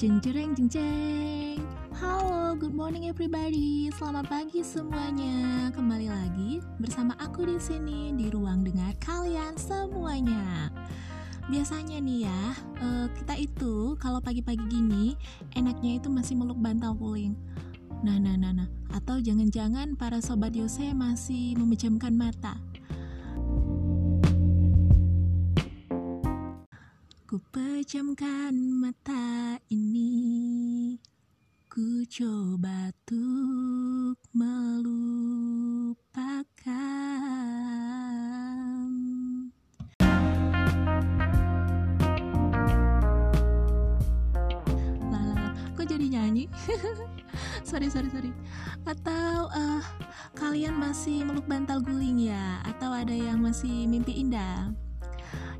Jeng jeng jeng jeng Halo, good morning everybody. Selamat pagi semuanya. Kembali lagi bersama aku di sini di ruang dengar kalian semuanya. Biasanya nih ya, uh, kita itu kalau pagi-pagi gini enaknya itu masih meluk bantal puling. Nah, nah, nah, nah. Atau jangan-jangan para sobat Yose masih memejamkan mata Ku pejamkan mata ini Ku coba untuk melupakan Lala, kok jadi nyanyi? sorry, sorry, sorry Atau uh, kalian masih meluk bantal guling ya? Atau ada yang masih mimpi indah?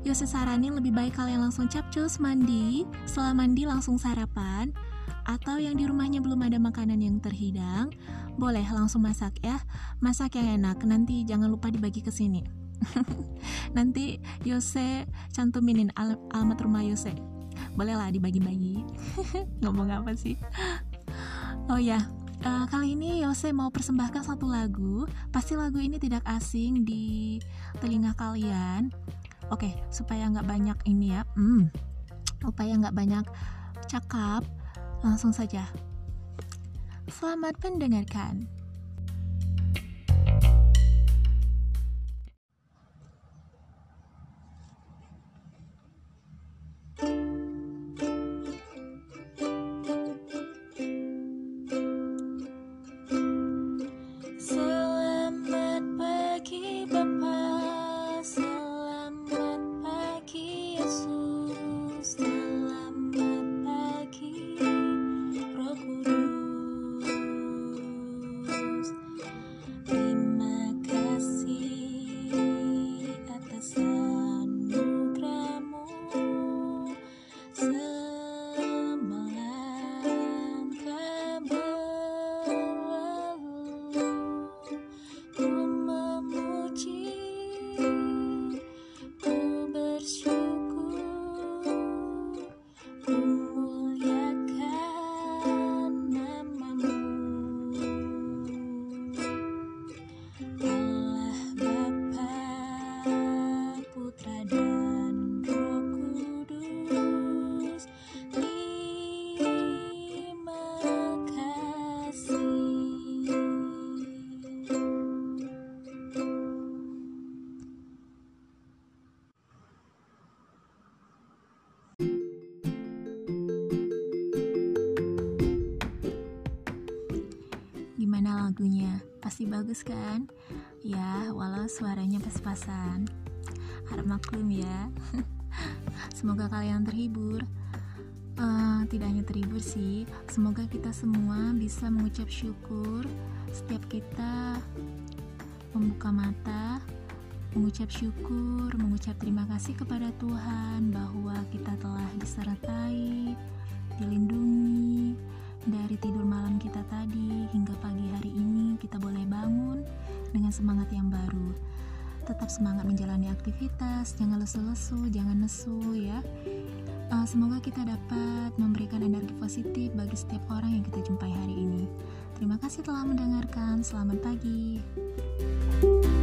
Yose saranin lebih baik kalian langsung capcus mandi, setelah mandi langsung sarapan, atau yang di rumahnya belum ada makanan yang terhidang, boleh langsung masak ya. Masak yang enak, nanti jangan lupa dibagi ke sini. nanti Yose cantuminin al alamat rumah Yose. Bolehlah dibagi-bagi. Ngomong apa sih? Oh ya, uh, kali ini Yose mau persembahkan satu lagu. Pasti lagu ini tidak asing di telinga kalian oke okay, supaya nggak banyak ini ya. Hmm, supaya nggak banyak cakap langsung saja. Selamat mendengarkan lagunya. Pasti bagus kan? Ya walau suaranya pas-pasan. Harap maklum ya. Semoga kalian terhibur. Uh, tidak hanya terhibur sih semoga kita semua bisa mengucap syukur. Setiap kita membuka mata mengucap syukur, mengucap terima kasih kepada Tuhan bahwa kita telah disertai, dilindungi, dari tidur malam kita dengan semangat yang baru. Tetap semangat menjalani aktivitas, jangan lesu-lesu, jangan nesu ya. Uh, semoga kita dapat memberikan energi positif bagi setiap orang yang kita jumpai hari ini. Terima kasih telah mendengarkan. Selamat pagi. thank you